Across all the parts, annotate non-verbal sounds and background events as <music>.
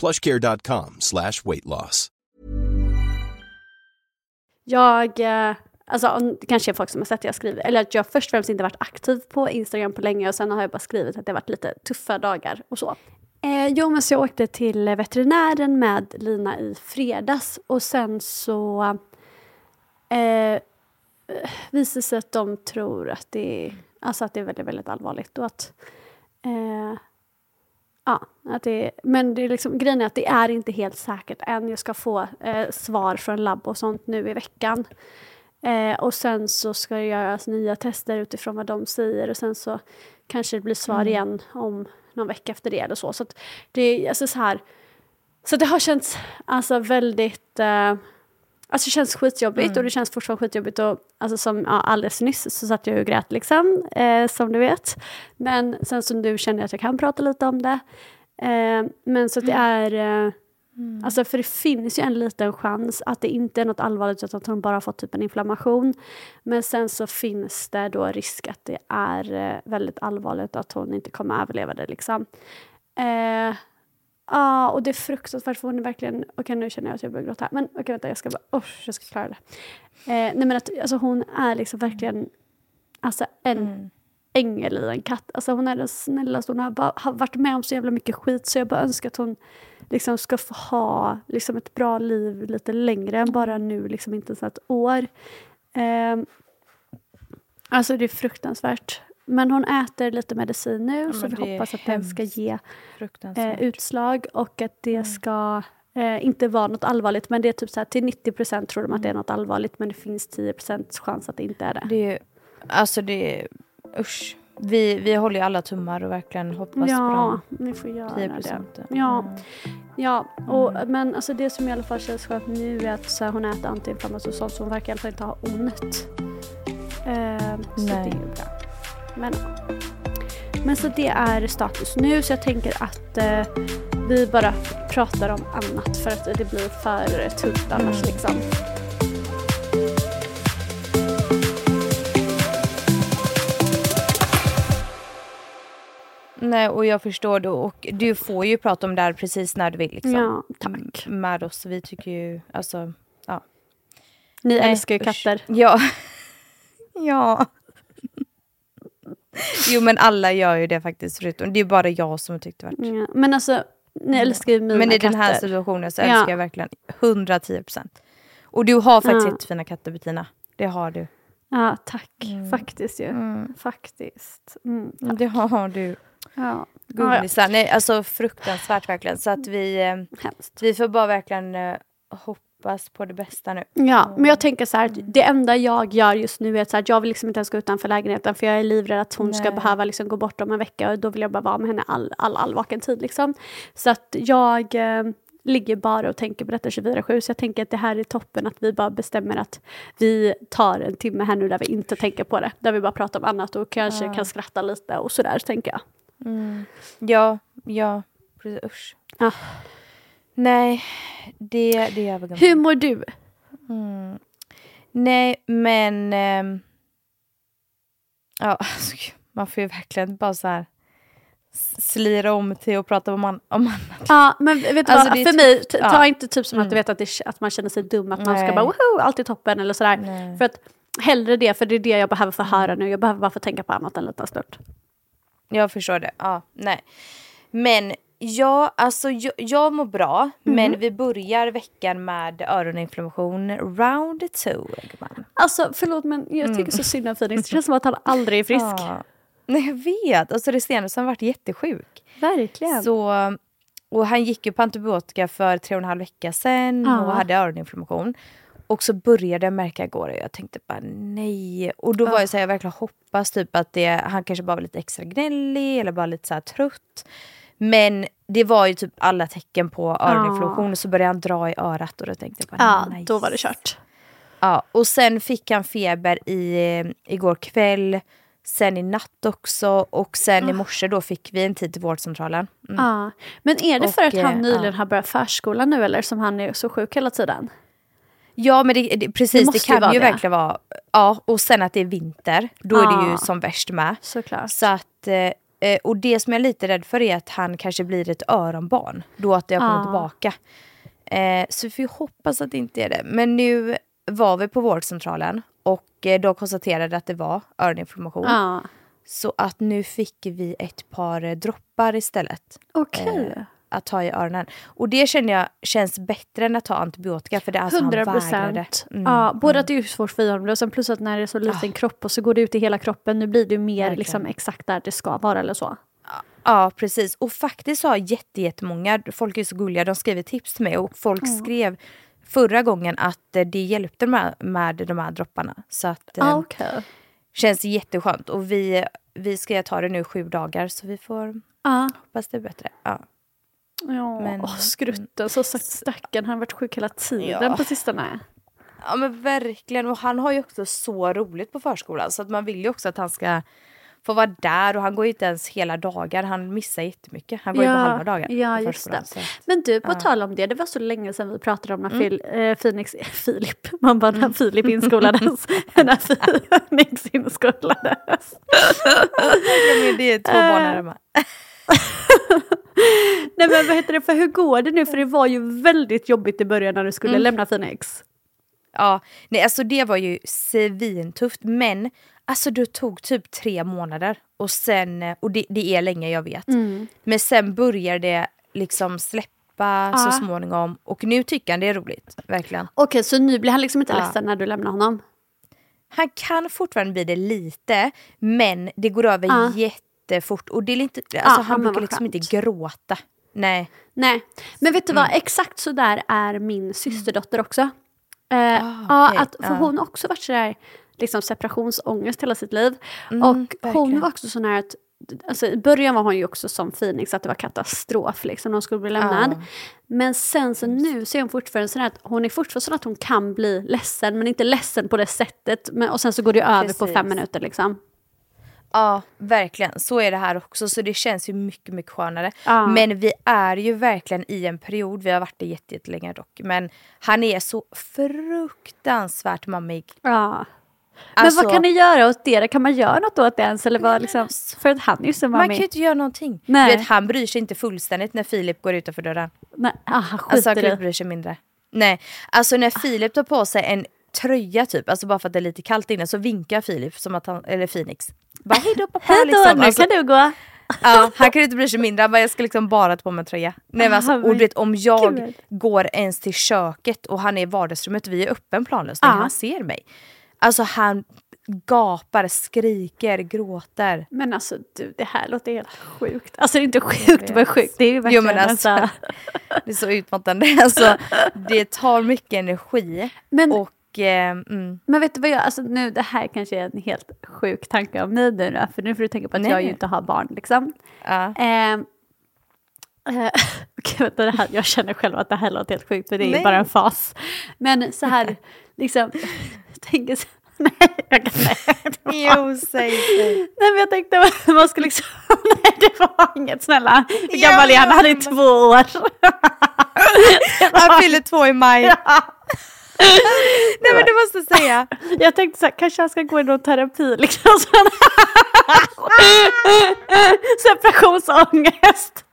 plushcare.com slash weight loss. Jag, eh, alltså kanske är folk som har sett att jag skriver, eller att jag först och främst inte varit aktiv på Instagram på länge och sen har jag bara skrivit att det har varit lite tuffa dagar och så. Eh, jo, men så jag åkte till veterinären med Lina i fredags och sen så eh, visade sig att de tror att det är, alltså att det är väldigt, väldigt allvarligt och att eh, Ja, att det, men det är liksom, grejen är att det är inte helt säkert än. Jag ska få eh, svar från labb och sånt nu i veckan. Eh, och sen så ska det göras nya tester utifrån vad de säger och sen så kanske det blir svar igen om någon vecka efter det eller så. Så det alltså så här. Så det har känts alltså väldigt eh, Alltså det känns skitjobbigt och det känns fortfarande skitjobbigt. Och, alltså som ja, alldeles nyss så satt jag och grät liksom, eh, som du vet. Men sen så nu känner att jag kan prata lite om det. Eh, men så att det är... Eh, Alltså för det finns ju en liten chans att det inte är något allvarligt utan att hon bara fått typ en inflammation. Men sen så finns det då risk att det är eh, väldigt allvarligt och att hon inte kommer överleva det liksom. Ja, och det är fruktansvärt för hon är verkligen... Okej, nu känner jag att jag börjar gråta. Men okej, vänta, jag ska bara... Oh, jag ska klara det. Eh, nej, men att alltså, hon är liksom verkligen alltså, en ängel i en katt. Alltså, hon är den snällaste. Hon har, bara, har varit med om så jävla mycket skit så jag bara önskar att hon liksom ska få ha liksom, ett bra liv lite längre än bara nu, liksom inte ens ett år. Eh, alltså, det är fruktansvärt. Men hon äter lite medicin nu, så men vi hoppas att den ska ge eh, utslag och att Mm. det ska eh, inte vara något allvarligt. Men det är typ så här, till 90 procent tror de att det är något allvarligt men det finns 10 procents chans att det inte är det. Det är ju, alltså det är, usch. Vi, vi håller ju alla tummar och verkligen hoppas ja, på ni får göra de 10 det. procenten. Ja, Mm. ja och, men alltså det som i alla fall känns skönt nu är att så här, hon äter antiinflammatorisk sånt så hon verkar i alla fall inte ha ont. Eh, så Nej. det är bra. Men, men så det är status nu så jag tänker att eh, vi bara pratar om annat för att det blir för tungt annars Mm. liksom. Nej, och jag förstår det. Och du får ju prata om det här precis när du vill. Liksom. Ja, tack. M- Med oss. Vi tycker ju, alltså, ja. Ni Nej, älskar ju usch. katter. Ja. <laughs> ja. Jo, men alla gör ju det faktiskt. Förutom, det är bara jag som har tyckt det varit. Ja. Men alltså, ni älskar ju mina Men i katter. den här situationen så Ja. älskar jag verkligen 110 procent. Och du har faktiskt Ja. jättefina katter Bettina. Det har du. Ja, tack. Mm. Faktiskt ju. Mm. Faktiskt. Mm, tack. Det har du. Ja. Ja, Gullisar. Nej, alltså fruktansvärt verkligen. Så att vi, eh, hemskt. vi får bara verkligen eh, hoppas på det bästa nu. Ja, men jag tänker så här, att det enda jag gör just nu är att så här, jag vill liksom inte ens gå utanför lägenheten för jag är livrädd att hon ska Nej. behöva liksom gå bort om en vecka och då vill jag bara vara med henne all, all, all vaken tid. Liksom. Så att jag eh, ligger bara och tänker på detta 24-7 så jag tänker att det här är toppen att vi bara bestämmer att vi tar en timme här nu där vi inte tänker på det. Där vi bara pratar om annat och kanske Ja. kan skratta lite och sådär tänker jag. Mm. Ja, ja. Precis, usch. Ja. Nej, det, det är övergången. Hur mår du? Nej, men... ehm, ja, <laughs> alltså, man får ju verkligen bara så här slira om till att prata om, an- om annat. Ja, men vet du Alltså, vad, för typ- mig, t- ta ja. inte typ som att du vet att, det, att man känner sig dum, att man ska Nej. bara woho, allt är toppen eller sådär. Nej. För att hellre det, för det är det jag behöver få höra nu. Jag behöver bara få tänka på annat en liten stund. Jag förstår det. Ja, nej. Men ja, alltså jag, jag mår bra, men vi börjar veckan med öroninflammation round two. Alltså förlåt men jag tycker så synd om Phoenix. Det känns <laughs> som att han aldrig är frisk. Ja. Nej, jag vet. Alltså det senaste har han varit jättesjuk. Verkligen. Så, och han gick ju på antibiotika för tre och en halv vecka sedan Ja. och hade öroninflammation. Och så började jag märka igår och jag tänkte bara nej. Och då var jag så här, jag verkligen hoppas typ att det, han kanske bara var lite extra gnällig eller bara lite så här trött. Men det var ju typ alla tecken på öroninflammation och så började han dra i örat och då tänkte jag bara ja, nej. då var det kört. Ja, och sen fick han feber i, eh, igår kväll, sen i natt också och sen Ah. i morse då fick vi en tid till vårdcentralen. Mm. Ja. Men är det för Och, att han eh, nyligen ja. har börjat förskolan nu eller som han är så sjuk hela tiden? Ja men det, det, precis, det, ju kan vara ju det. verkligen vara. Ja, och sen att det är vinter, då är det Ja. ju som värst med. Såklart. Så att, eh, och det som jag är lite rädd för är att han kanske blir ett öronbarn, då att det har kommit Ja. tillbaka. Eh, så vi får hoppas att det inte är det. Men nu var vi på vårdcentralen och eh, de konstaterade att det var öroninflammation. Ja. Så att nu fick vi ett par droppar istället Okej. eh, att ta i öronen. Och det känner jag känns bättre än att ta antibiotika för det är alltså 100 han vägrade. Mm, Ja, både att det är svårt för honom och sen plus att när det är så liten kropp och så går det ut i hela kroppen. Nu blir det mer Verkligen. liksom, exakt där det ska vara eller så. Ja precis och faktiskt har jätte, jättemånga, folk är så gulliga, de skriver tips till mig och folk skrev förra gången att eh, det hjälpte med, med de här dropparna. Så att eh, Ah, okej. känns jätteskönt och vi, vi ska ta det nu sju dagar så vi får Ja. hoppas det är bättre. Ja. Ja, Men- åh, skrutten. Så sagt stackarn, han har varit sjuk hela tiden Ja. på sistone. ja men verkligen och han har ju också så roligt på förskolan så att man vill ju också att han ska få vara där och han går ju inte ens hela dagar, han missar jättemycket. Han går ju på halva dagar Ja, just det. Men du, på Ja. tal om det, det var så länge sedan vi pratade om när Mm. Phil, eh, Phoenix, <laughs> Filip, man bara när Filip <laughs> inskolades, <laughs> när Phoenix inskolades. Ja, det är två barn. <laughs> Nej men vad heter det, för hur går det nu? För det var ju väldigt jobbigt i början när du skulle Mm. lämna Phoenix. Ja, nej alltså det var ju svintufft men alltså det tog typ tre månader och sen, eh, och det, det är länge jag vet. Mm. Men sen börjar det liksom släppa så småningom och nu tycker han det är roligt, verkligen. Okej, så nu blir han liksom inte Ja. ledsen när du lämnar honom? Han kan fortfarande bli det lite men det går över Ja. Jättefort och det är lite, alltså Ja, han brukar liksom skönt. inte gråta. Nej. Nej, men vet du vad, Mm. exakt så där är min systerdotter också. Eh, Ah, ja, okej, att, för ja. hon har också varit sådär liksom separationsångest hela sitt liv. Mm, och hon verkligen. var också sån här att, alltså i början var hon ju också som Phoenix, att det var katastrof liksom, hon skulle bli lämnad. Ja. Men sen så nu så är hon fortfarande sån att hon är fortfarande sån att hon kan bli ledsen, men inte ledsen på det sättet. Men, och sen så går det över på Precis. fem minuter liksom. Ja, verkligen. Så är det här också. Så det känns ju mycket, mycket skönare. Ja. Men vi är ju verkligen i en period, vi har varit det jätte- jättelänge dock, men han är så fruktansvärt mammig. Ja. Men Alltså, vad kan ni göra åt det? Kan man göra något åt det ens? Eller vad, liksom, för att han är ju så Man kan mammig. ju inte göra någonting. Nej. Du vet, han bryr sig inte fullständigt när Filip går utanför dörren. Nej, ah, Alltså han skiter kan i. inte bry sig mindre. Nej, alltså när Filip tar på sig en tröja typ, alltså bara för att det är lite kallt inne så vinkar Filip som att han, eller Phoenix. Bara hejdå pappa Hej då, liksom. nu Alltså, kan du gå. Ja, han kan inte bry sig mindre. Han bara, jag ska liksom bara ta på mig en tröja. Nej, men alltså, Ah, och vet, om jag gud. går ens till köket och han är i vardagsrummet, vi är öppen planlösning, Ja. han ser mig. Alltså han gapar, skriker, gråter. Men alltså du, det här låter helt sjukt. Alltså det är inte sjukt men sjukt. Det är ju Jo verkligen men alltså, alltså. <laughs> det är så utmattande. Alltså, det tar mycket energi. Men, Och eh, mm, men vet du vad jag, alltså nu det här kanske är en helt sjuk tanke av mig nu då, för nu får du tänka på att Nej. jag ju inte har barn liksom. ja. Ehm, eh, <laughs> Okej, vänta, det här, jag känner själv att det här låter helt sjukt för det är Nej. bara en fas. Men så här, liksom, <laughs> jag tänker så <laughs> jag kan, nej, Jo, säg, nej men jag tänkte man skulle liksom, nej det var inget snälla. Hur Ja, gammal är han? Han är två år. Han fyller två i maj. <laughs> Nej men du måste säga. <laughs> Jag tänkte så här, kanske han ska gå i någon terapi liksom. <laughs> Separationsångest.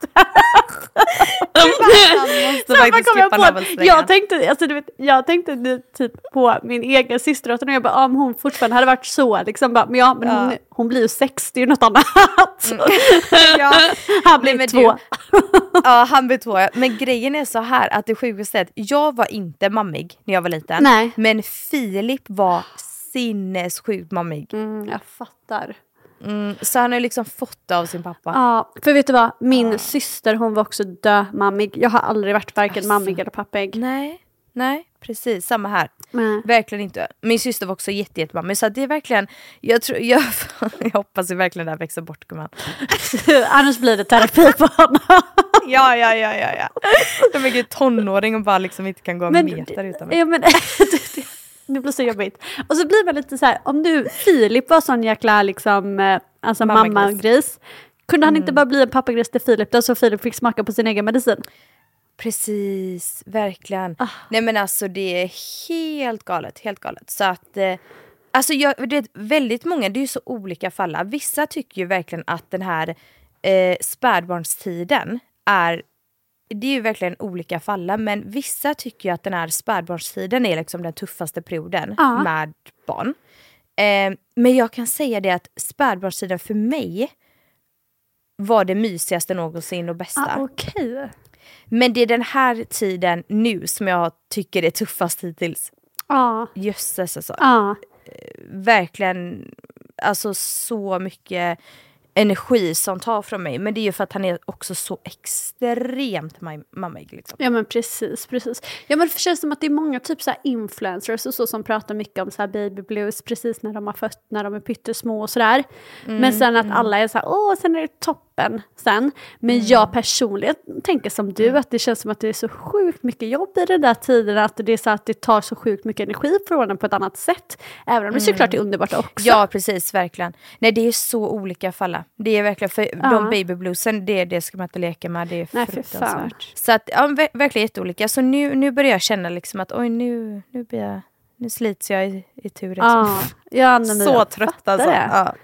Måste faktiskt kom jag på, tänkte, alltså, du vet, jag tänkte typ på min egen syster och jag bara, om hon fortfarande hade varit så liksom, bara, men ja men Ja. Hon, blir ju 60 något annat. <laughs> Ja. Han blir Nej, två. <laughs> Ja han blir två. Men grejen är så här att det sjukaste är att jag var inte mammig när jag var liten. Nej. Men Filip var sinnessjukt mammig. Mm, jag fattar. Mm, så han har liksom fått det av sin pappa. Ja, för vet du vad? Min syster hon var också dömammig. Jag har aldrig varit varken Asså. mammig eller pappig. Nej, nej precis samma här. Nej. Verkligen inte. Min syster var också jätte, jättemammig så det är verkligen, jag, tror, jag, <laughs> jag hoppas verkligen det här växer bort gumman. <laughs> Annars blir det terapi på honom. <laughs> Ja, ja, ja, ja, ja. De är tonåring och bara liksom inte kan gå en meter utan mig. ja, men, det blir så jobbigt. Och så blir man lite så här, om du, Filip var sån jäkla liksom, eh, alltså Mammagris. mammagris. Kunde han inte bara bli en pappagris till Filip då så Filip fick smaka på sin egen medicin? Precis, verkligen. Ah. Nej men alltså det är helt galet, helt galet. Så att, eh, alltså jag, det är väldigt många, det är ju så olika för alla. Vissa tycker ju verkligen att den här eh, spädbarnstiden är det är ju verkligen olika för alla, men vissa tycker ju att den här spädbarnstiden är liksom den tuffaste perioden Ja. med barn. Eh, men jag kan säga det att spädbarnstiden för mig var det mysigaste någonsin och bästa. Ah, Okej. Men det är den här tiden nu som jag tycker är tuffast hittills. Ja. Jösses alltså. Ja. Verkligen, alltså så mycket energi som tar från mig. Men det är ju för att han är också så extremt mammig. Liksom. Ja men precis, precis. Ja men det känns som att det är många typ så influencers och så som pratar mycket om så här baby blues precis när de har fött, när de är pyttesmå och sådär. men sen att alla är så här, åh sen är det toppen sen. Men jag personligen tänker som du att det känns som att det är så sjukt mycket jobb i den där tiden att det är så att det tar så sjukt mycket energi från en på ett annat sätt. Även om det såklart är underbart också. Ja precis, verkligen. Nej det är så olika för alla. Det är verkligen, för Ja. de baby bluesen, det, det ska man inte leka med. Det är Nej, fruktansvärt. Så att, ja, ver- verkligen jätteolika. Så nu, nu börjar jag känna liksom att oj nu, nu blir jag, nu slits jag i, i tur. Liksom. Ja, <laughs> så trött alltså. Ja.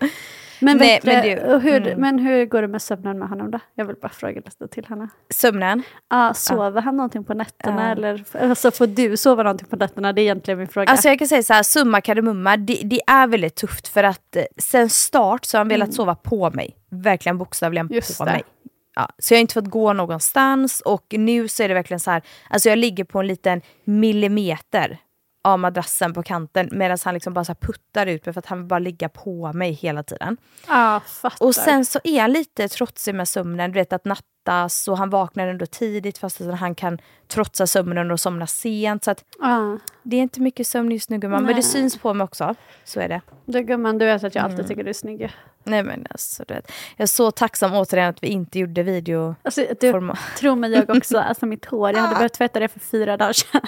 Men, Nej, vet men du, hur, mm. men hur går det med sömnen med honom då? Jag vill bara fråga lite till henne. Sömnen. Ah, sover han någonting på nätterna Ja. eller alltså, får du sova någonting på nätterna? Det är egentligen min fråga. Alltså jag kan säga så här, summa kardemumma, det, det är väldigt tufft för att eh, sen start så har han velat sova på mig. Verkligen bokstavligen Mm. Just på det. mig. Ja, så jag har inte fått gå någonstans och nu så är det verkligen så här, alltså jag ligger på en liten millimeter av madrassen på kanten medan han liksom bara så puttar ut mig för att han vill bara ligga på mig hela tiden. ah. Och sen så är han lite trotsig med sömnen, du vet att nattas och han vaknar ändå tidigt fast att han kan trotsa sömnen och somna sent. Så att ah, det är inte mycket sömn just nu gumman, men det Nej. syns på mig också. Så är det. du gumman, du vet att jag Mm. alltid tycker du är snygg. Nej men alltså, du vet. Jag är så tacksam återigen att vi inte gjorde video. Alltså, du, tro mig jag också, <laughs> alltså mitt hår, jag hade börjat tvätta det för fyra dagar sedan.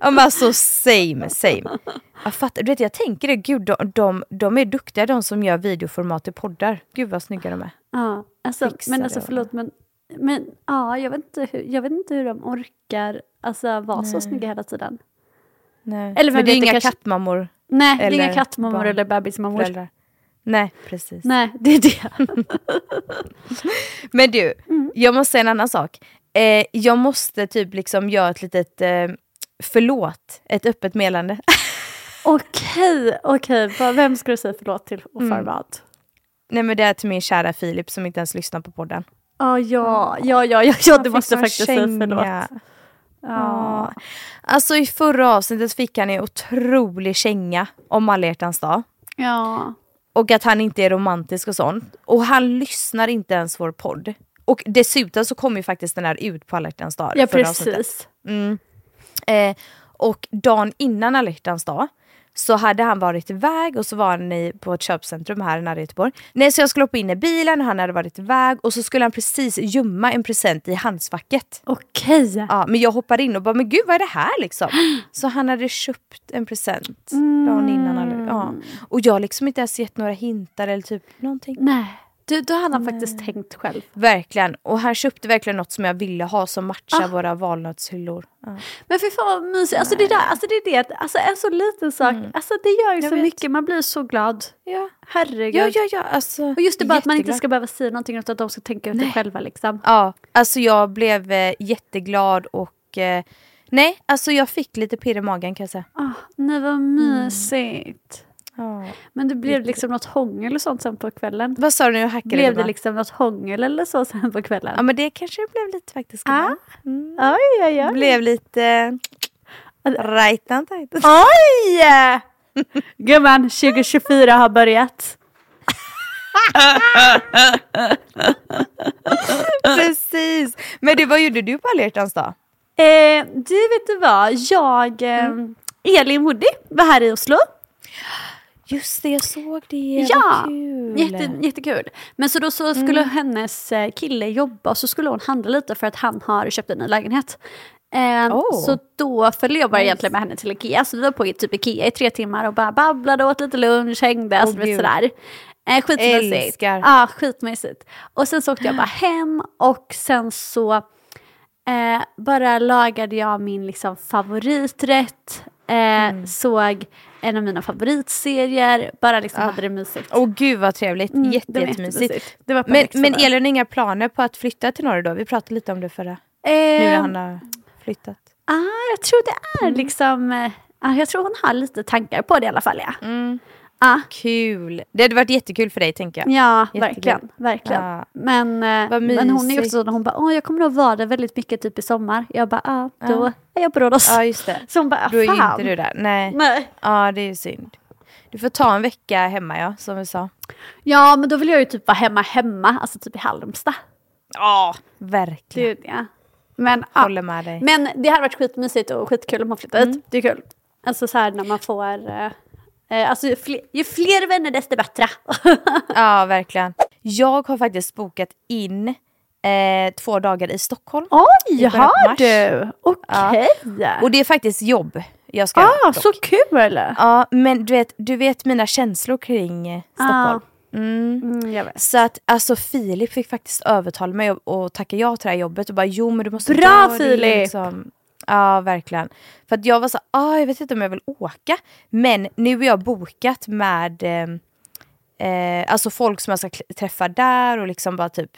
Ja men alltså same, same. Jag fattar, du vet jag tänker det, gud de, de, de är duktiga de som gör videoformat i poddar. Gud vad snygga de är. Ja, alltså, men alltså förlåt men, men ja, jag, vet inte hur, jag vet inte hur de orkar alltså, vara så snygga hela tiden. Nej. Eller men det är inga kanske- kattmammor, Nej, det är inga Eller kattmammor barn. eller bebismammor. föräldrar. Nej precis. Nej, <laughs> det är det. Men du, Mm. jag måste säga en annan sak. Eh, jag måste typ liksom göra ett litet eh, förlåt, ett öppet meddelande. <laughs> Okej, okej. Vem ska du säga förlåt till och Mm. för vad? Nej men det är till min kära Filip som inte ens lyssnar på podden. Ah, ja, ja, ja, ja, ja, du måste faktiskt säga förlåt. Ja. Alltså i förra avsnittet fick han en otrolig känga om alla hjärtans dag. ja. Och att han inte är romantisk och sånt. Och han lyssnar inte ens vår podd. Och dessutom så kommer ju faktiskt den här ut på alla dag. Ja, precis. Mm. Eh, och dagen innan alla dag så hade han varit iväg och så var han i, på ett köpcentrum här nära Göteborg. Nej, så jag skulle hoppa in i bilen och han hade varit iväg och så skulle han precis gömma en present i handskfacket. Okej. Ja, men jag hoppade in och bara, men gud vad är det här liksom? <gasps> Så han hade köpt en present dagen innan. Ja. Och jag har liksom inte ens gett några hintar eller typ någonting. Nej. Du, då hade han faktiskt tänkt själv. Verkligen. Och han köpte verkligen något som jag ville ha som matchar våra valnötshyllor. Ja. Men fy fan vad mysigt. Alltså det, där, alltså det är det, alltså en så liten sak, alltså det gör ju Jag så vet. mycket. Man blir så glad. Ja. Herregud. Ja, ja, ja. Alltså, Och just det bara att man inte jätteglad. ska behöva säga någonting utan att de ska tänka ut det själva liksom. Ja, alltså jag blev eh, jätteglad och eh, nej, alltså jag fick lite pirr i magen kan jag säga. Ah, nej vad mysigt. Ja. Men det blev liksom något hångel och sånt sen på kvällen. Vad sa du nu? Hackade Blev det liksom något hångel eller så sen på kvällen? Ja men det kanske det blev lite faktiskt. Ah. Mm. Oj, oj, blev lite eh, rajtan tajtan. Oj! Gumman, 2024 har börjat. <laughs> Precis! Men du, vad gjorde du på alla dag? Eh, du vet du vad, jag, eh, Mm. Elin Woody var här i Oslo. Just det, jag såg det. Ja, kul. Jätte, jättekul. Men så då så skulle hennes eh, kille jobba och så skulle hon handla lite för att han har köpt en ny lägenhet. Eh, Oh. Så då följde jag bara egentligen med henne till Ikea. Så vi var på typ Ikea i tre timmar och bara babblade, åt lite lunch, hängde, alltså, vet, gud. sådär. Eh, skitmysigt. Älskar. Ja, skitmysigt. Och sen så åkte jag bara hem och sen så eh, bara lagade jag min liksom, favoriträtt. Eh, Mm. Såg en av mina favoritserier, bara liksom hade det mysigt. Åh gud vad trevligt. Mm, Jätte, det var jättemysigt. Det var Men, men. Elin inga planer på att flytta till norr då? Vi pratade lite om det förra. Nu när Eh, han har flyttat. ah, jag tror det Mm. är liksom... Eh, ah, jag tror hon har lite tankar på det i alla fall. Ja, Mm. Ah, Kul. Det hade varit jättekul för dig tänker jag. ja Jättekul. verkligen. verkligen. Ja. Men, eh, men hon är också så, hon bara, Åh, jag kommer nog vara där väldigt mycket typ i sommar. Jag bara, ah, då Ja. är jag på Rhodos. Ja just det. Så hon bara, Då är ju fan. inte du där. Nej. Nej. Ja det är ju synd. Du får ta en vecka hemma ja, som vi sa. Ja, men då vill jag ju typ vara hemma hemma, alltså typ i Halmstad. Ja, verkligen. ju det. Men, ja. Håller med dig. men det hade varit skitmysigt och skitkul om man flyttar Mm. hit. Det är kul. Alltså så här när man får... Eh, alltså ju fler, vänner desto bättre. <laughs> Ja verkligen. Jag har faktiskt bokat in eh, två dagar i Stockholm. Oj, I har du? Okej. Och det är faktiskt jobb jag ska Ah, så kul! Ja men du vet, du vet mina känslor kring eh, Stockholm. Mm. Mm, vet. Så att alltså Filip fick faktiskt övertala mig att tacka ja till det här jobbet och bara jo men du måste Bra, Filip! Liksom. Ja verkligen. För att jag var så ah, jag vet inte om jag vill åka. Men nu är jag bokat med eh, eh, alltså folk som jag ska träffa där och liksom bara typ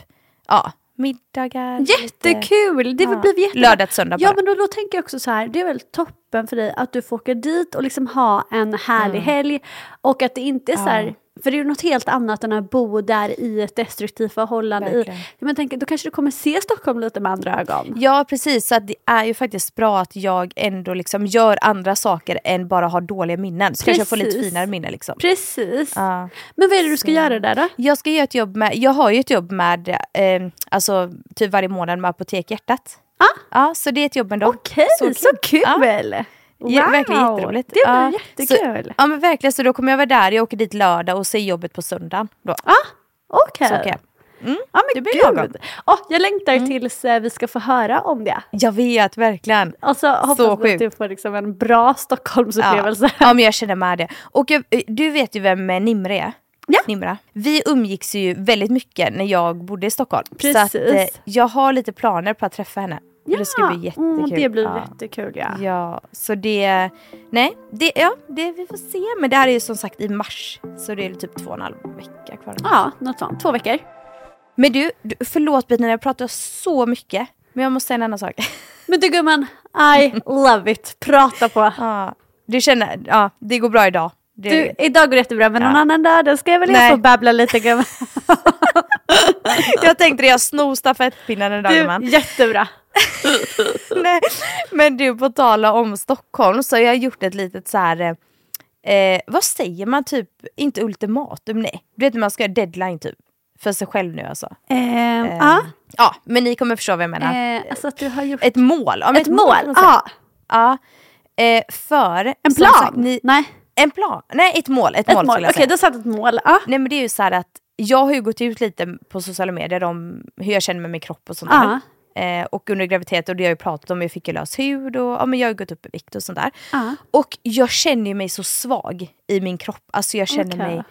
ja, middagar. lite- Jättekul! Det Ja. blir jättebra. Lördag till söndag Ja bara. men då, då tänker jag också så här, det är väl toppen för dig att du får åka dit och liksom ha en härlig helg. Och att det inte är så här, för det är ju något helt annat än att bo där i ett destruktivt förhållande. I, men tänker, då kanske du kommer se Stockholm lite med andra ögon. Ja precis, så att det är ju faktiskt bra att jag ändå liksom gör andra saker än bara ha dåliga minnen. Så kanske jag får lite Precis. finare minnen liksom. Precis. Ja. Men vad är det du ska göra där då? Jag ska göra ett jobb med, jag har ju ett jobb med, eh, alltså typ varje månad med Apotek Hjärtat. Ah. Ja, så det är ett jobb dem. Okej, så kul! Ja. Ja, verkligen jätteroligt. Det var ja, jättekul. Så, ja men verkligen, så då kommer jag vara där, jag åker dit lördag och ser jobbet på söndagen. Då. Okej. Så åker jag. Mm. Ja men Det blir gud. lagom. Åh, jag längtar tills eh, vi ska få höra om det. Jag vet, verkligen. Och så hoppas Så jag att du får liksom en bra Stockholmsupplevelse. Ja. ja men jag känner med det. Och jag, du vet ju vem eh, Nimre är? Ja. Nimra. Vi umgicks ju väldigt mycket när jag bodde i Stockholm. Så att, Precis. eh, jag har lite planer på att träffa henne. Och det ska bli jättekul. Mm, det blir ja. jättekul ja. Ja, så det... Nej, det, ja, det, vi får se. Men det här är ju som sagt i mars. Så det är typ två och en halv vecka kvar. Ja, något sånt. Två veckor. Men du, du förlåt Bettina, jag pratar så mycket. Men jag måste säga en annan sak. <laughs> Men du gumman, I love it. Prata på. ja, du känner, ja, det går bra idag. Det, Du, idag går det jättebra, men Ja. någon annan dag då ska jag väl Nej. få babbla lite gumman. <laughs> <laughs> jag tänkte det, jag snor stafettpinnen idag gumman. jättebra. <laughs> Nej, men du, på tala om Stockholm så har jag gjort ett litet så här... Eh, vad säger man typ, inte ultimatum, nej. Du vet när man ska göra deadline typ. För sig själv nu alltså. Eh, Eh, ja. Ja, men ni kommer förstå vad jag menar. Eh, alltså att du har gjort Ett mål. Ja, men ett mål. kan man säga. Ja. Ja. Eh, för... En plan. sagt, ni, Nej. En plan? Nej, ett mål. Ett, Ett mål, mål. Okej, säga. du har satt ett mål. Ja. Nej men det är ju så här att jag har ju gått ut lite på sociala medier om hur jag känner med min kropp och sånt där. Eh, och under graviditet och det har jag ju pratat om, jag fick ju lös hud och ja, men jag har gått upp i vikt och sånt där. Och jag känner mig så svag i min kropp. Alltså jag känner Okej. mig,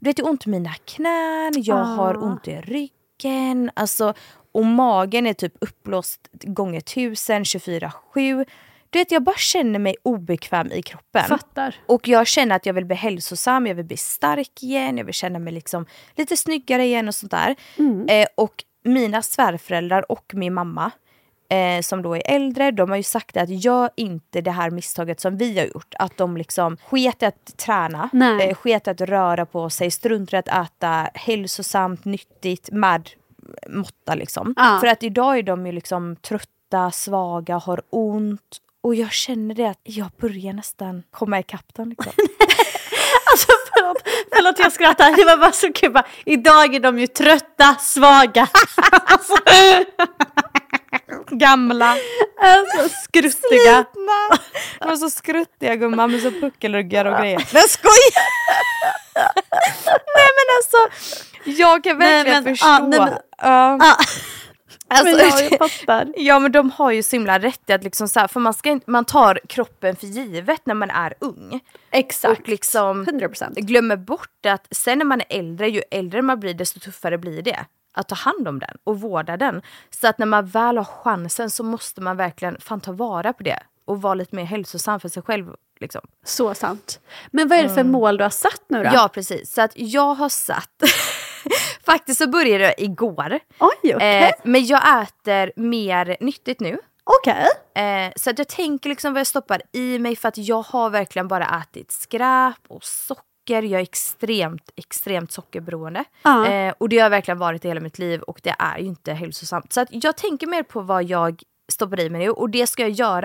du vet jag har ont i mina knän, jag Ah. har ont i ryggen. Alltså, och magen är typ uppblåst gånger tusen, 24-7. Du vet jag bara känner mig obekväm i kroppen. Fattar. Och jag känner att jag vill bli hälsosam, jag vill bli stark igen, jag vill känna mig liksom lite snyggare igen och sånt där. Eh, och mina svärföräldrar och min mamma, eh, som då är äldre, de har ju sagt att gör inte det här misstaget som vi har gjort. Att de liksom sket att träna, Nej. eh, sket att röra på sig, struntar att äta hälsosamt, nyttigt, med måtta liksom. Ja. För att idag är de ju liksom trötta, svaga, har ont. Och jag känner det att jag börjar nästan komma ikapp dem. Liksom. <laughs> Alltså förlåt, förlåt jag skrattar. Det var bara så kul. Bara, Idag är de ju trötta, svaga. alltså, Gamla. alltså skruttiga. Slitna. De var så skruttiga gumman med så puckelryggar och grejer. Nej jag skojar! nej men alltså, jag kan Nej, verkligen men, förstå. ja, nej, men-. Ja. Alltså, Men jag, jag <laughs> fattar. Ja men de har ju så himla rätt i att liksom så här, för man, ska, man tar kroppen för givet när man är ung. Exakt. Och liksom 100%. glömmer bort att sen när man är äldre, ju äldre man blir desto tuffare blir det. Att ta hand om den och vårda den. Så att när man väl har chansen så måste man verkligen fan ta vara på det. Och vara lite mer hälsosam för sig själv. Liksom. Så sant. Men vad är det för mål du har satt nu då? Ja precis, så att jag har satt... <laughs> <laughs> Faktiskt så började det igår. Oj, okej. Eh, men jag äter mer nyttigt nu. Okej. Eh, så att jag tänker liksom vad jag stoppar i mig för att jag har verkligen bara ätit skräp och socker. Jag är extremt, extremt sockerberoende. Ja. Eh, och det har verkligen varit i hela mitt liv och det är ju inte hälsosamt. Så att jag tänker mer på vad jag stoppar i mig nu och det ska jag göra.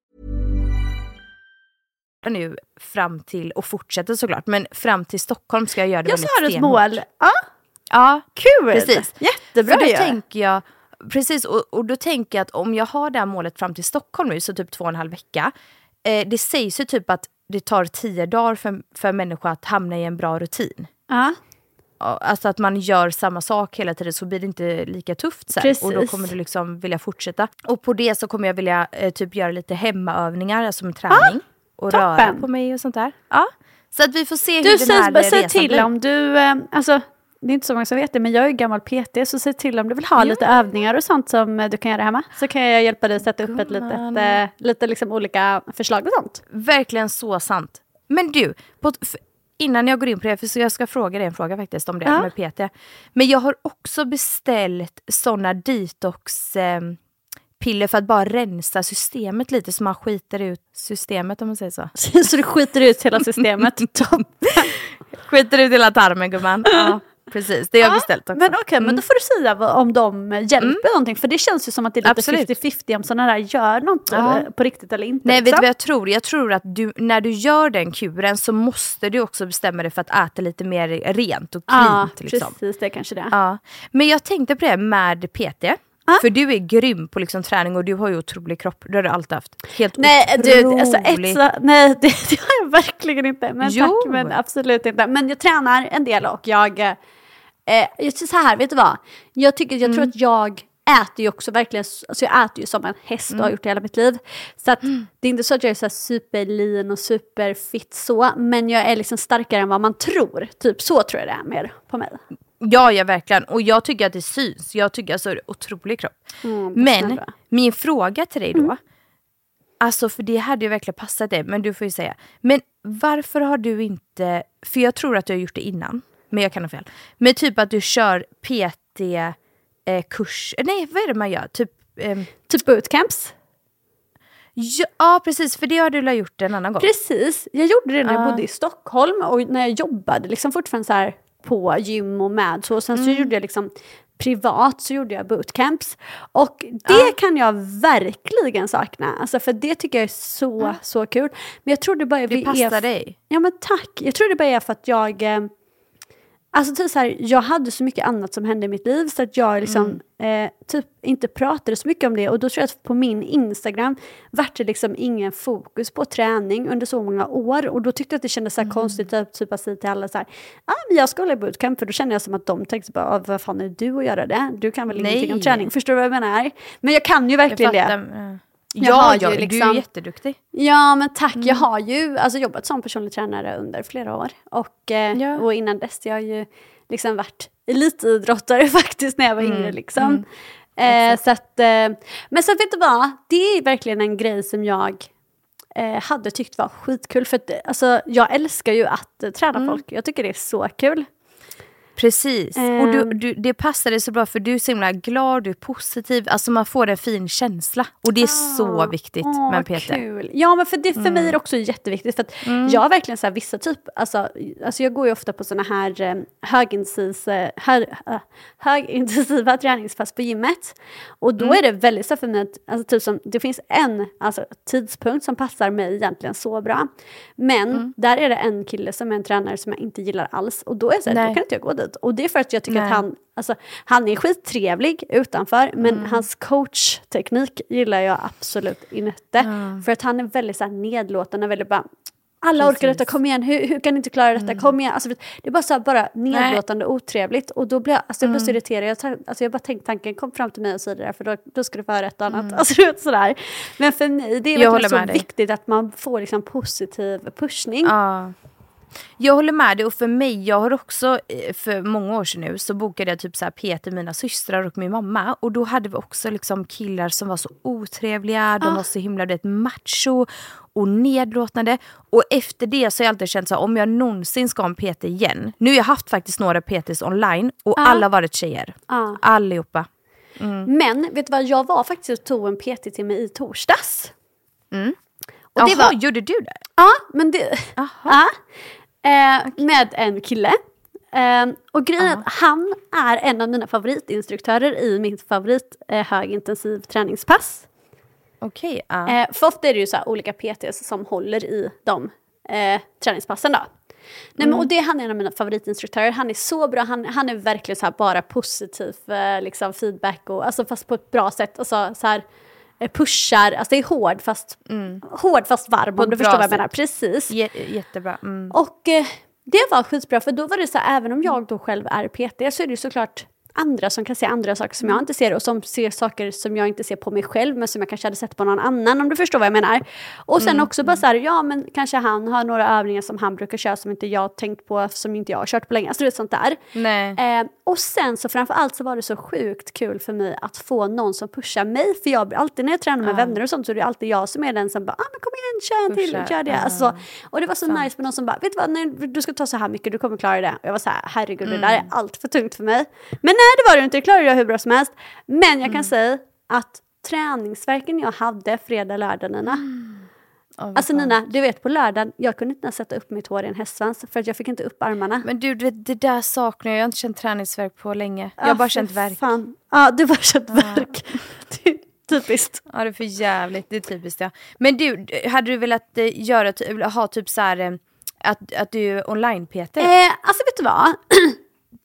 Nu fram till, och fortsätter såklart, men fram till Stockholm ska jag göra det Jag väldigt du ett stenhårt. mål. Ja, Ja, kul! precis. Jättebra För då tänker jag, precis, och, och då tänker jag att om jag har det här målet fram till Stockholm nu, så typ två och en halv vecka. Eh, det sägs ju typ att det tar tio dagar för, för en människa att hamna i en bra rutin. Ja. Alltså att man gör samma sak hela tiden så blir det inte lika tufft sen. Precis. Och då kommer du liksom vilja fortsätta. Och på det så kommer jag vilja eh, typ göra lite hemmaövningar, alltså med träning. Och toppen. röra på mig och sånt där. Ja. Så att vi får se hur Du, den säg, här bara säg resan till blir. om du, eh, alltså det är inte så många som vet det, men jag är ju gammal PT, så säg till om du vill ha lite övningar och sånt som eh, du kan göra hemma. Så kan jag hjälpa dig sätta upp ett litet, eh, lite liksom olika förslag och sånt. Verkligen så sant. Men du, på, innan jag går in på det, för så jag ska fråga dig en fråga faktiskt om det Ja. med PT. Men jag har också beställt såna detox eh, piller för att bara rensa systemet lite så man skiter ut systemet om man säger så. <laughs> så du skiter ut hela systemet. <laughs> Skiter ut hela tarmen gumman. Ja, precis. Det har jag beställt också. Men okej, men då får du säga vad- om de hjälper någonting. För det känns ju som att det är lite Absolut. 50-50 om sådana där gör något Ja. eh, på riktigt eller inte. Nej, vet du liksom. vad jag tror? Jag tror att du, när du gör den kuren så måste du också bestämma dig för att äta lite mer rent och Ja, cleant. liksom. precis. Det är kanske det. Ja. Men jag tänkte på det med PT. För du är grym på liksom träning och du har ju otrolig kropp. Det har du alltid haft. Helt Nej, du, alltså otrolig. ett, så, nej <laughs> det, det har jag verkligen inte. Men Jo. tack, men absolut inte. Men jag tränar en del och jag... Eh, jag så här, vet du vad? Jag, tycker, jag Mm. tror att jag äter ju också verkligen, alltså jag äter ju som en häst och har gjort det hela mitt liv. Så att det är inte så att jag är så här superlean och superfit så, men jag är liksom starkare än vad man tror. Typ så tror jag det är mer på mig. Ja, ja verkligen. Och jag tycker att det syns. Jag tycker alltså det är otrolig kropp. Mm, Men snälla. min fråga till dig då. Alltså för det hade ju verkligen passat dig, men du får ju säga. Men varför har du inte, för jag tror att du har gjort det innan, men jag kan ha fel. Men typ att du kör PT-kurs, nej vad är det man gör? Typ, ehm, Typ bootcamps. ja, ja precis, för det har du väl gjort en annan gång? Precis, jag gjorde det när jag Ja. bodde i Stockholm och när jag jobbade liksom fortfarande så här på gym och med så. Sen så Mm. gjorde jag liksom privat så gjorde jag bootcamps. Och det kan jag verkligen sakna, alltså för det tycker jag är så, så kul. Men jag tror det bara. Det passar dig. Ja men tack. Jag tror det bara är för att jag... Alltså typ så här, jag hade så mycket annat som hände i mitt liv så att jag liksom Mm. eh, typ inte pratade så mycket om det. Och då tror jag att på min Instagram vart det liksom ingen fokus på träning under så många år. Och då tyckte jag att det kändes så Mm. konstigt att typ att säga till alla så här, ah, men jag ska hålla bootcamp. För då kände jag som att de tänkte bara, ah, vad fan är du att göra det? Du kan väl Nej. ingenting om träning? Förstår du vad jag menar? Men jag kan ju Jag verkligen fattar. det. Ja. Jag Ja, har ju ja du är liksom- jätteduktig. Ja men tack, jag Mm. har ju alltså, jobbat som personlig tränare under flera år. Och, eh, Ja. och innan dess jag har ju liksom varit elitidrottare <laughs> faktiskt när jag var Mm, yngre. Liksom. Eh, så att, eh, men så vet du vad, det är verkligen en grej som jag eh, hade tyckt var skitkul. För att, alltså, jag älskar ju att eh, träna Mm. folk, jag tycker det är så kul. Precis. Och du, Ehm. du, det passar dig så bra för du är så himla glad, du är positiv. Alltså man får en fin känsla. Och det är så viktigt Ah. Åh, med PT. Kul. Ja, men för, det, för mig är det också jätteviktigt. För att Jag har verkligen så här, vissa typ, alltså, alltså jag går ju ofta på såna här eh, högintensiv, eh, hö, äh, högintensiva träningspass på gymmet. Och då är det väldigt så för mig att alltså, typ som, det finns en alltså, tidspunkt som passar mig egentligen så bra. Men där är det en kille som är en tränare som jag inte gillar alls. Och då är jag så här, då kan inte jag gå dit. Och det är för att jag tycker Nej. att han Alltså, han är skittrevlig utanför, men Mm. hans coachteknik gillar jag absolut inte. För att han är väldigt så här nedlåtande, väldigt bara alla orkar detta, kom igen, hur, hur kan ni inte klara detta, kom igen. Alltså, det är bara så här, bara nedlåtande och otrevligt. Och då blir jag, alltså, jag blir så irriterad. Jag, tar- alltså, jag bara tänkt tanken, kom fram till mig och säg det där, för då, då ska du få höra ett annat. Alltså, du vet, sådär. Men för mig, det är håller verkligen så dig. viktigt att man får liksom, positiv pushning. Ja. Jag håller med dig och för mig, jag har också eh, för många år sedan nu så bokade jag typ så här till mina systrar och min mamma och då hade vi också liksom killar som var så otrevliga, de var så himla vet, macho och nedlåtande. Och efter det så har jag alltid känt så här, om jag någonsin ska ha en PT igen. Nu har jag haft faktiskt några PTs online och alla har varit tjejer. Ja. Allihopa. Men vet du vad, jag var faktiskt och tog en PT till mig i torsdags. Och Och det var, gjorde du det? Ja, men det... Ja. Eh, med en kille. Eh, och grejen är att han är en av mina favoritinstruktörer i mitt favorit eh, högintensiv träningspass. Okej. ja. Eh, för ofta är det ju så olika PTs som håller i de eh, träningspassen då. Nej, men, och det, han är en av mina favoritinstruktörer. Han är så bra, han, han är verkligen så bara positiv eh, liksom feedback och alltså fast på ett bra sätt. Alltså, så här, pushar, alltså det är hård fast, hård fast varm På om du förstår vad jag menar. Precis. Jä- jättebra. Mm. Och eh, det var skitbra för då var det så här, även om jag då själv är PT så är det ju såklart andra som kan se andra saker som jag inte ser och som ser saker som jag inte ser på mig själv men som jag kanske hade sett på någon annan om du förstår vad jag menar. Och sen också bara så här, ja men kanske han har några övningar som han brukar köra som inte jag tänkt på, som inte jag har kört på länge, alltså du vet sånt där. Eh, och sen så framför allt så var det så sjukt kul för mig att få någon som pushar mig. För jag, alltid när jag tränar med vänner och sånt så är det alltid jag som är den som bara ah, men kom igen, kör en till, kör det. ja. Alltså, och det var så nice med någon som bara, vet du vad, nej, du ska ta så här mycket, du kommer klara det. Och jag var så här, herregud det där är Mm. allt för tungt för mig. Men nej det var det inte, det klarade jag hur bra som helst. Men jag Mm. kan säga att träningsverken jag hade fredag, lördag Nina. Åh, vad Alltså. Nina, du vet på lördagen, jag kunde inte ens sätta upp mitt hår i en hästsvans för att jag fick inte upp armarna. Men du, det, det där saknar jag. Jag har inte känt träningsvärk på länge. Jag Ja, har bara för känt värk. Fan. Ja, du har bara känt värk. <laughs> Det är Typiskt. Ja, det är för jävligt. Det är typiskt, ja. Men du, hade du velat eh, göra, ha typ så här, eh, att, att du är online-PT? Eh, alltså vet du vad? <clears throat>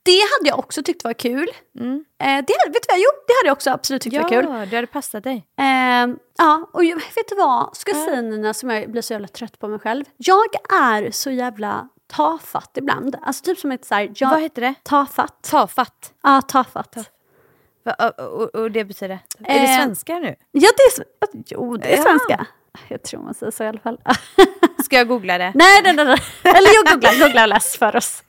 Det hade jag också tyckt var kul. Eh, det vet du vad? Jo, det hade jag också absolut tyckt ja, var kul. det hade passat dig. Eh, ja, och jag, vet du vad? Ska jag säga Nina, som jag blir så jävla trött på mig själv. Jag är så jävla tafatt ibland. Alltså typ som ett så här, jag, Vad heter det? Tafatt. Tafatt. Ja, tafatt. Va, och, och, och det betyder? Är det Eh, svenska nu? Ja, det är, jo, det är Ja. svenska. Jag tror man säger så i alla fall. <laughs> Ska jag googla det? nej, nej, nej. Eller jag googlar, googlar och läs för oss.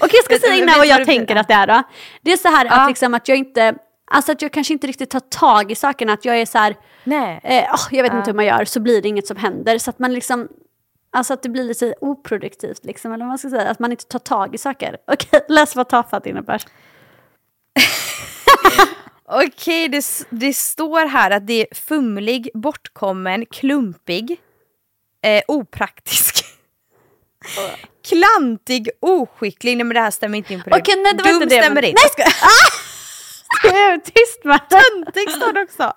Okej, jag ska säga innan vad jag tänker att det är då. Det är så här Ja. att, liksom, att jag inte, alltså att jag kanske inte riktigt tar tag i sakerna. Att jag är så här, Nej. eh, åh, jag vet Ja. inte hur man gör, så blir det inget som händer. Så att man liksom, alltså att det blir lite oproduktivt liksom, eller vad man ska säga. Att man inte tar tag i saker. Okej, <laughs> läs vad tafatt innebär. <laughs> Okej, det, det står här att det är fumlig, bortkommen, klumpig, eh, opraktisk. <laughs> Klantig, oskicklig. Nej men det här stämmer inte in på det. Okej, nej, det Dum det, stämmer men- in. Nej! <laughs> Jag ska... Tyst med Töntig står det också.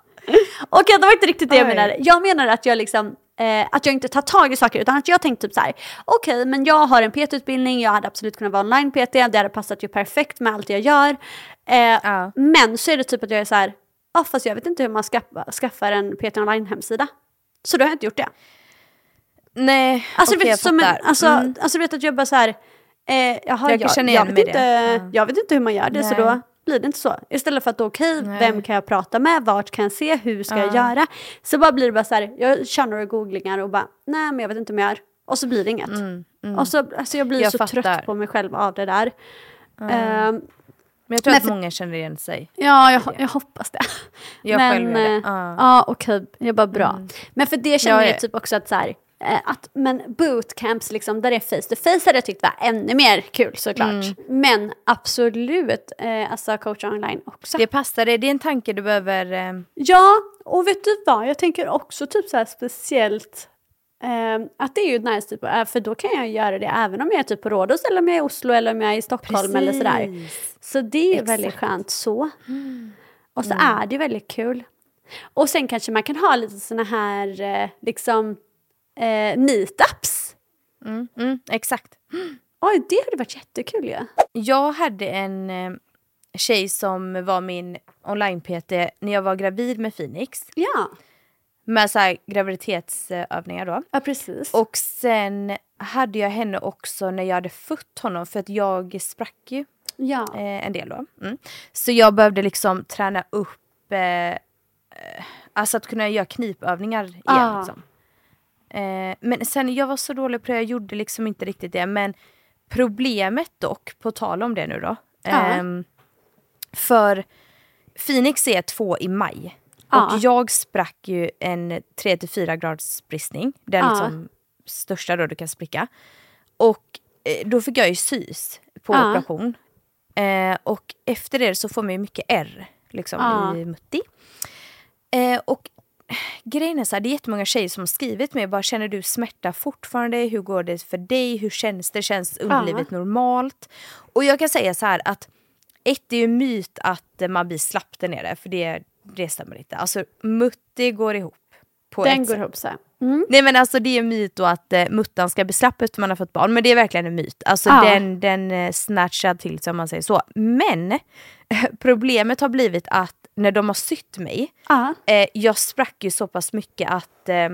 Okej, det var inte riktigt det jag Oj. menade. Jag menar att jag liksom eh, att jag inte tar tag i saker utan att jag tänkte typ så här. Okej, men jag har en PT-utbildning, jag hade absolut kunnat vara online-PT, det hade passat ju perfekt med allt jag gör. Eh, Ja. Men så är det typ att jag är så här, ja fast jag vet inte hur man skaffa, skaffar en PT online-hemsida. Så då har jag inte gjort det. Nej, Alltså, vet, jag som en, fattar. alltså, Mm. alltså du vet att jag bara så här, eh, jaha, Jag jag, jag, vet inte. Ja. jag vet inte hur man gör det så Nej. då blir det inte så. Istället för att okej, Nej. vem kan jag prata med, vart kan jag se, hur ska jag Ja. göra? Så bara blir det bara så här, jag kör några googlingar och bara, nej men jag vet inte om jag gör. Och så blir det inget. Och så, alltså jag blir Mm, Jag så fattar. trött på mig själv av det där. Ehm, Men jag tror Men att många känner igen sig. Ja, jag, jag hoppas det. Jag men, själv gör det. eh, Ja. Mm. Ja, okej. Jag bara bra. Men för det känner Ja, jag ja. typ också att så här, att, men bootcamps liksom, där det är face to face hade jag tyckt var ännu mer kul såklart. Mm. Men absolut, eh, alltså coacha online också. Det passar dig, det är en tanke du behöver... Eh, Ja, och vet du vad? Jag tänker också typ så här speciellt eh, att det är ju nice typ, eh, för då kan jag göra det även om jag är typ på Rhodos eller om jag är i Oslo eller om jag är i Stockholm eller sådär. Precis. Så det är Exakt. väldigt skönt så. Och så är det väldigt kul. Och sen kanske man kan ha lite såna här eh, liksom eh, meetups. mm, mm, exakt. Oj, det hade varit jättekul ju. Jag hade en eh, tjej som var min online-PT när jag var gravid med Phoenix. Ja, Med så här graviditetsövningar då. ja precis. Och sen hade jag henne också när jag hade fött honom för att jag sprack ju ja. eh, en del då. Mm. Så jag behövde liksom träna upp, eh, eh, alltså att kunna göra knipövningar igen. Ah. Liksom. Eh, men sen, jag var så dålig på det, jag gjorde liksom inte riktigt det. Men problemet dock, på tal om det nu då. Ja. ehm, för Phoenix är två i maj. Ja. Och jag sprack ju en 3-4 grads bristning. Den Ja. liksom största då du kan spricka. Och eh, då fick jag ju sys på operation. Eh, och efter det så får man ju mycket R liksom, i mutti. Eh, och grejen är så här, det är jättemånga tjejer som har skrivit mig bara känner du smärta fortfarande? Hur går det för dig? Hur känns det? Känns underlivet normalt? Och jag kan säga så här att ett, det är ju myt att man blir slapp där nere för det, det stämmer inte. Alltså mutti går ihop. På Den ett går sätt. ihop så här. Mm. Nej men alltså det är en myt då att eh, muttan ska bli slapp efter man har fått barn. Men det är verkligen en myt. Alltså Ja. den, den eh, snatchad till sig om man säger så. Men <laughs> problemet har blivit att när de har sytt mig, eh, jag sprack ju så pass mycket att eh,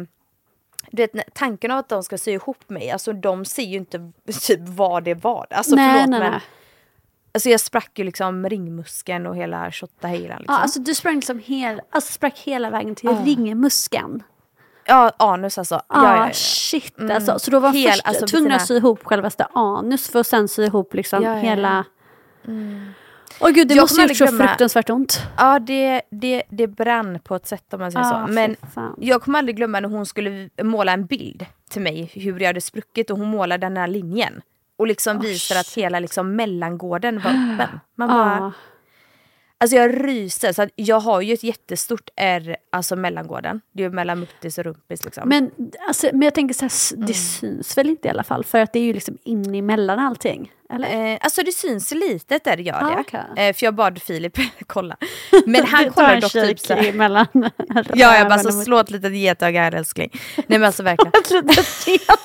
du vet, tanken av att de ska sy ihop mig, alltså de ser ju inte <laughs> typ vad det var. Alltså nej, förlåt nej, men nej. alltså, jag sprack ju liksom ringmuskeln och hela tjottahejan. Liksom. Ja, alltså du sprang liksom hel, alltså sprack hela vägen till Ja. ringmuskeln. Ja, anus alltså. Ja, Ja, ja, ja. shit Mm. alltså. Så då var Hel- först alltså, tvungna att Bettina- sy ihop självaste anus för att sen sy ihop liksom hela... Åh gud, det Jag måste ha gjort så glömma- fruktansvärt ont. Ja, det, det, det brann på ett sätt om man säger Ja, så. Men jag kommer aldrig glömma när hon skulle måla en bild till mig hur jag hade spruckit och hon målade den här linjen. Och liksom visar att hela liksom mellangården var <gasps> öppen. Man bara, Ja. Alltså jag ryser, så jag har ju ett jättestort R, alltså mellangården. Det är ju mellan muttis och rumpis liksom. Men, alltså, men jag tänker så här, s- Mm. det syns väl inte i alla fall? För att det är ju liksom in emellan allting. Eller? Eh, alltså det syns litet där det gör Ah, det. okej. Eh, för jag bad Filip <laughs> kolla. <laughs> Men han kollar dock typ så här. emellan <laughs> Ja, jag bara så slå ett litet getöga här älskling. Nej men alltså verkligen. Ja,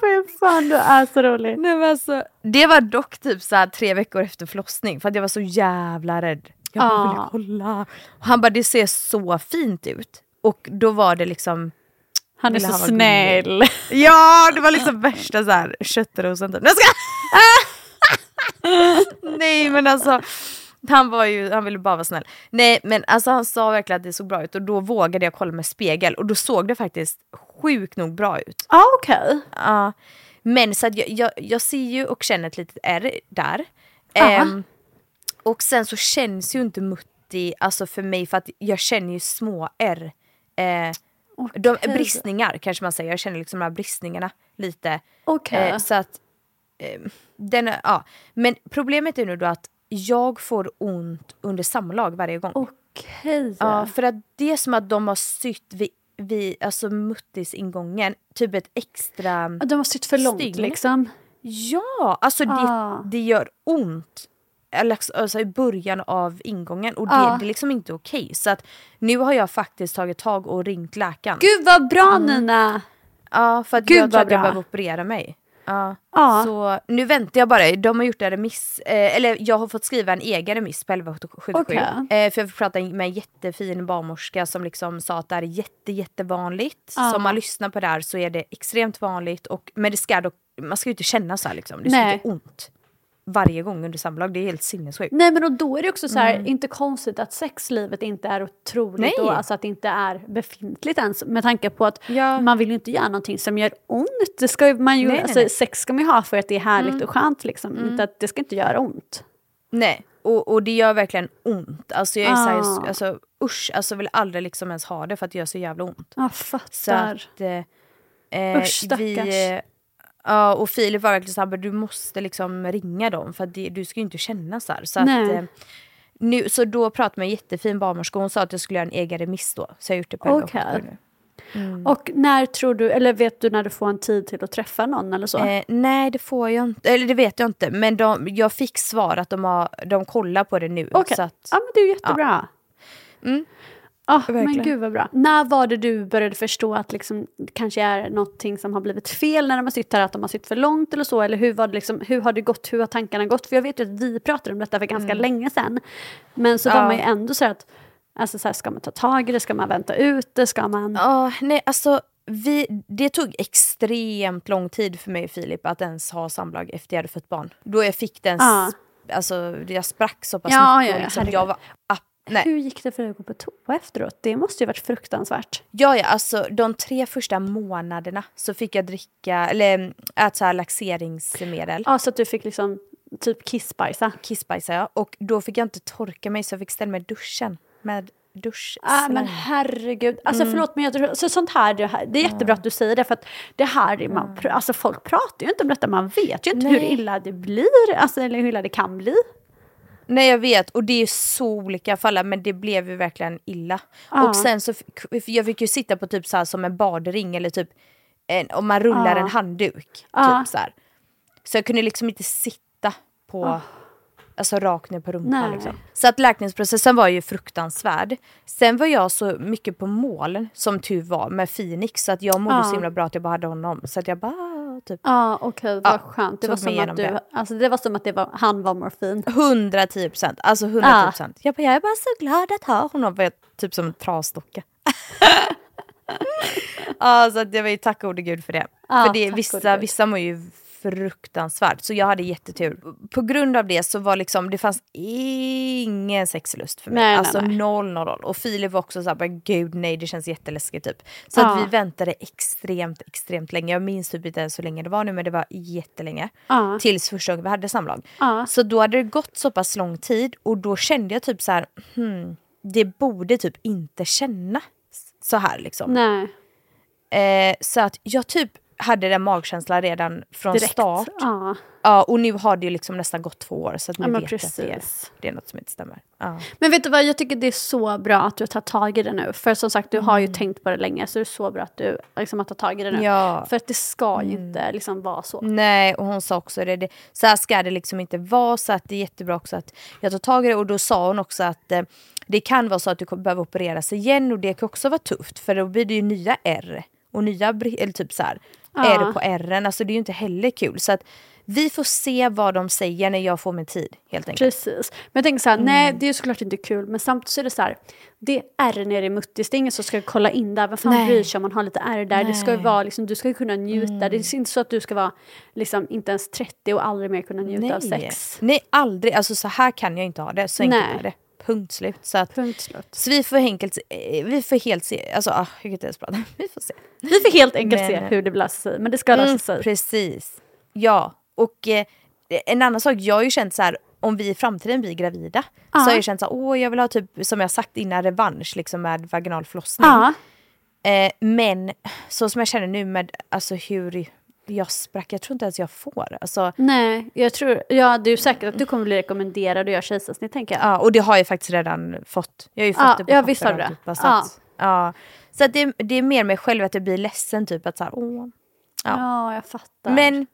fy fan, du är så rolig. Nej, men alltså, det var dock typ så tre veckor efter förlossning för att jag var så jävla rädd. Jag bara Ah. ville kolla. Och han bara det ser så fint ut. Och då var det liksom Han är så han snäll. <laughs> Ja det var liksom värsta så här köttrosen typ. Nej <laughs> men alltså Han, var ju, han ville bara vara snäll. Nej men alltså han sa verkligen att det såg bra ut och då vågade jag kolla med spegel och då såg det faktiskt sjukt nog bra ut. Ja, okej. Ja. Men så att jag, jag, jag ser ju och känner ett litet R där. Ehm, och sen så känns ju inte Mutti, alltså för mig, för att jag känner ju små R. Eh, de, Okej. bristningar kanske man säger, jag känner liksom de här bristningarna lite. Okej. Eh, så att, eh, den, ja. Men problemet är nu då att jag får ont under samlag varje gång. Okej. Ja, för att det är som att de har sytt vid, vid alltså muttis-ingången, typ ett extra... De har sytt för långt stygn. liksom. Ja, alltså Ah. det, det gör ont. Alltså i början av ingången och det, Ah. det är liksom inte okej. Så att nu har jag faktiskt tagit tag och ringt läkaren. Gud vad bra Nina! Ja, för att Gud, jag tror att jag behöver operera mig. Ja. Ja. Så nu väntar jag bara. De har gjort en remiss, eh, eller jag har fått skriva en egen remiss på 1177. Okej. Eh, för jag fick prata med en jättefin barnmorska som liksom sa att det här är jätte, jättevanligt. Ja. Så om man lyssnar på det här så är det extremt vanligt. Och, men det ska dock, man ska ju inte känna så här liksom. Det ska inte ont varje gång under samlag. Det är helt sinnessjukt. Nej men och då är det också så här, inte konstigt att sexlivet inte är otroligt Nej. då, alltså att det inte är befintligt ens med tanke på att Ja. man vill ju inte göra någonting som gör ont. Det ska man ju, Nej, nej, alltså, nej. Sex ska man ju ha för att det är härligt och skönt liksom, inte att det ska inte göra ont. Nej, och, och det gör verkligen ont. Alltså jag är så Ah. här, alltså usch, alltså vill aldrig liksom ens ha det för att det gör så jävla ont. Jag Så fattar. att, eh, eh, Usch, stackars. vi, eh, Ja, och Filip var verkligen såhär, du måste liksom ringa dem för det, du ska ju inte känna så här. Så, att, eh, nu, så då pratade med en jättefin barnmorska och hon sa att jag skulle göra en egen remiss då. Så jag har gjort det på Okej. 1177 nu. Och när tror du, eller vet du när du får en tid till att träffa någon eller så? Eh, nej det får jag inte, eller det vet jag inte. Men de, jag fick svar att de, har, de kollar på det nu. Okej, att, ja men det är jättebra. Mm. Ah, men gud vad bra. När var det du började förstå att liksom, det kanske är någonting som har blivit fel när de har sytt här, att de har sytt för långt eller så? Eller hur, var det liksom, hur har det gått, hur har tankarna gått? För jag vet ju att vi pratade om detta för ganska länge sedan. Men så var Mm. Ja. man ju ändå så att, alltså så här, ska man ta tag i det, ska man vänta ut det, ska man... Ja, nej alltså vi, det tog extremt lång tid för mig och Filip att ens ha samlag efter jag hade fått barn. Då jag fick den, Ja. alltså jag sprack så pass Ja, mycket. ja, ja, liksom, jag var, ah, nej. Hur gick det för dig att gå på toa efteråt? Det måste ju varit fruktansvärt. Ja, ja, alltså de tre första månaderna så fick jag dricka, eller mm, äta så här laxeringsmedel. Ja, så att du fick liksom typ kissbajsa. Kissbajsade jag och då fick jag inte torka mig så jag fick ställa mig i duschen med duschslang. Ah, men herregud. Alltså Mm. förlåt men jag tror, så sånt här, det, här, det är jättebra att du säger det för att det här är man, pr- alltså folk pratar ju inte om detta, man vet ju inte hur Nej. illa det blir, alltså, eller hur illa det kan bli. Nej jag vet och det är så olika för alla men det blev ju verkligen illa. Ja. Och sen så jag fick ju sitta på typ så här som en badring eller typ en, om man rullar Ja. en handduk. Ja. Typ så, här. så jag kunde liksom inte sitta på Alltså rakt ner på rumpan liksom. Så att läkningsprocessen var ju fruktansvärd. Sen var jag så mycket på mål som tur var med Phoenix så att jag mådde så himla bra att jag bara hade honom. Så att jag bara typ Ja okej, vad Ja, skönt. Det var, som att du, alltså, det var som att det var, han var morfin. 110 procent. Alltså 110 procent. Jag, bara, jag är bara så glad att ha honom. Jag, typ som en trasdocka. <laughs> ja, så att jag var ju tack gode gud för det. Ja, för det, vissa, vissa mår ju fruktansvärt. Så jag hade jättetur. På grund av det så var liksom, det fanns ingen sexlust för mig. Nej, nej, alltså nej. noll, noll, noll. Och Filip var också såhär, gud nej det känns jätteläskigt typ. Så Ja. att vi väntade extremt, extremt länge. Jag minns typ inte ens hur länge det var nu men det var jättelänge. Ja. Tills första gången vi hade samlag. Ja. Så då hade det gått så pass lång tid och då kände jag typ så här, hmm, det borde typ inte kännas så här liksom. Nej, Eh, så att jag typ hade den magkänslan redan från direkt. start. Ja. Ja, och nu har det ju liksom nästan gått två år så att nu Ja, vet jag att det är, precis. det är något som inte stämmer. Ja. Men vet du vad, jag tycker det är så bra att du tar tag i det nu. För som sagt, du har Mm. ju tänkt på det länge, så det är så bra att du liksom, har tagit tag i det nu. Ja. Mm. För att det ska ju inte liksom vara så. Nej, och hon sa också det, det, så här ska det liksom inte vara så att det är jättebra också att jag tar tag i det och då sa hon också att eh, det kan vara så att du kommer behöva opereras igen och det kan också vara tufft för då blir det ju nya R och nya eller typ så här, Ja. R på R, alltså det är ju inte heller kul så att vi får se vad de säger när jag får min tid helt enkelt. Precis. Men jag tänker så här, nej det är såklart inte kul, men samtidigt så är det så här, det är ärr nere i muttis, det är ingen som ska kolla in där, vem fan Nej. bryr sig om man har lite ärr där, det ska ju Nej. vara liksom, du ska ju kunna njuta, det är inte så att du ska vara liksom inte ens 30 och aldrig mer kunna njuta av sex. Nej, aldrig. Alltså så här kan jag inte ha det. Så enkelt Nej. är det. Punkt slut. Så, att, Punkt slut. så vi får enkelt, eh, vi får helt se, alltså ah, jag kan inte ens prata. <laughs> Vi får se. Vi får helt enkelt se Men- hur det löser sig, men det ska lösa Mm, sig. precis. Ja, och eh, en annan sak, jag har ju känt så här om vi i framtiden blir gravida så har jag känt så här, åh jag vill ha typ som jag sagt innan revansch liksom med vaginal förlossning. Ja, Eh, men så som jag känner nu med alltså hur jag sprack, jag tror inte ens jag får. Alltså, nej, jag tror, ja det är säkert att du kommer bli rekommenderad att göra kejsarsnitt tänker jag. ja, och det har jag faktiskt redan fått. Jag har ju fått Ja, det på ja, visst har du det. Typ, så Ja. att, ja. Så att det, det är mer mig själv att jag blir ledsen typ att så här, åh. Ja. Ja, jag fattar. Men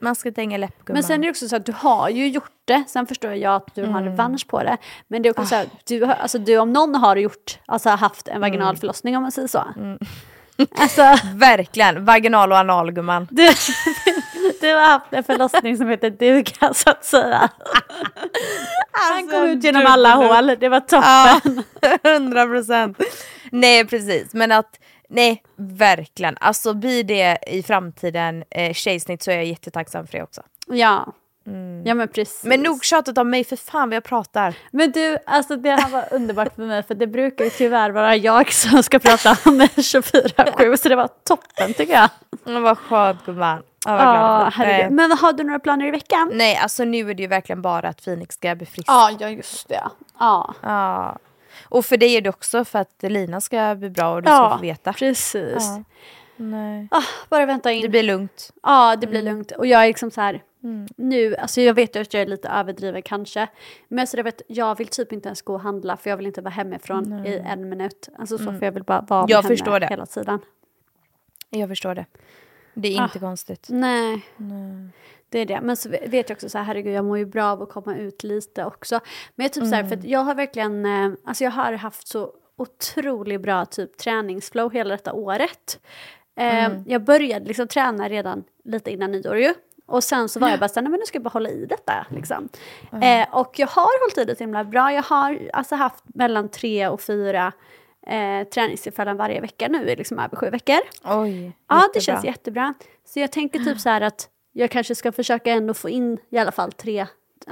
man ska inte hänga läpp gumman. Men sen är det också så att du har ju gjort det, sen förstår jag att du har Mm. revansch på det. Men det är också så här, du, har- alltså, du om någon har gjort, alltså haft en Mm. vaginal förlossning om man säger så. Alltså, Verkligen, vaginal och anal gumman. du, <laughs> du har haft en förlossning som heter duga så att säga. Han kom ut genom alla hål, det var toppen. <laughs> Hundra procent. Nej precis, men att nej verkligen. Alltså blir det i framtiden eh, tjejsnitt så är jag jättetacksam för det också. Ja. Ja, men precis. Men nog tjatat om mig för fan vad jag pratar. Men du, alltså det här var underbart för mig för det brukar ju tyvärr vara jag som ska prata om det 24-7 så det var toppen tycker jag. Mm, vad skönt gumman. Ja. Men har du några planer i veckan? Nej alltså nu är det ju verkligen bara att Phoenix ska bli frisk. Ja, ja just det. Ja, Ja. Och för dig är det också för att Lina ska bli bra och du ska ja få veta. precis. Ja. Nej. Ah, bara vänta in. Det blir lugnt. Ja, det blir lugnt. Och jag är liksom så här, nu, alltså jag vet att jag är lite överdriven kanske. Men så jag, vet, jag vill typ inte ens gå och handla för jag vill inte vara hemifrån i en minut. Alltså så, för jag vill bara vara med Jag henne förstår det. hela tiden. Jag förstår det. Det är Ah. inte konstigt. Nej. Det är det. Men så vet jag också så här, herregud jag mår ju bra av att komma ut lite också. Men jag typ så här, för att jag har verkligen, eh, alltså jag har haft så otroligt bra typ träningsflow hela detta året. Eh, Jag började liksom träna redan lite innan nyår ju. Och sen så var jag bara så här, nej men nu ska jag bara hålla i detta liksom. Eh, och jag har hållit i det så himla bra. Jag har alltså haft mellan tre och fyra eh, träningstillfällen varje vecka nu i liksom över sju veckor. Oj, Ja, det jättebra. känns jättebra. Så jag tänker typ så här att jag kanske ska försöka ändå få in i alla fall tre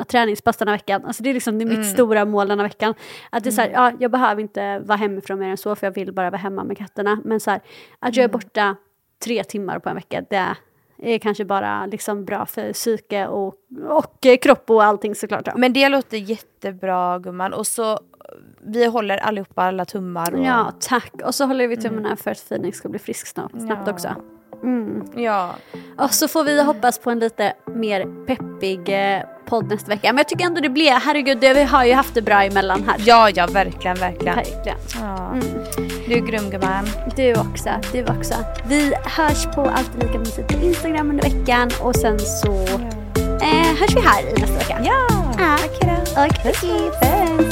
träningspass den här veckan. Alltså det är liksom det är mitt stora mål den här veckan. Att det är så här, ja, jag behöver inte vara hemifrån mer än så för jag vill bara vara hemma med katterna. Men så här, att jag är borta tre timmar på en vecka, det är kanske bara liksom bra för psyke och, och eh, kropp och allting såklart. Ja. Men det låter jättebra gumman. Och så vi håller allihopa alla tummar. Och, Ja, tack. Och så håller vi tummarna för att Phoenix ska bli frisk snabbt, snabbt Ja. också. Ja. Och så får vi hoppas på en lite mer peppig eh, podd nästa vecka. Men jag tycker ändå det blev, herregud, det, vi har ju haft det bra emellan här. ja, ja verkligen, verkligen. Verkligen. Ja. Du är grym gumman. Du också, du också. Vi hörs på Alltid Lika Mysigt på Instagram under veckan och sen så eh, hörs vi här i nästa vecka. Ja, Ja. tack hejdå. Okej, puss.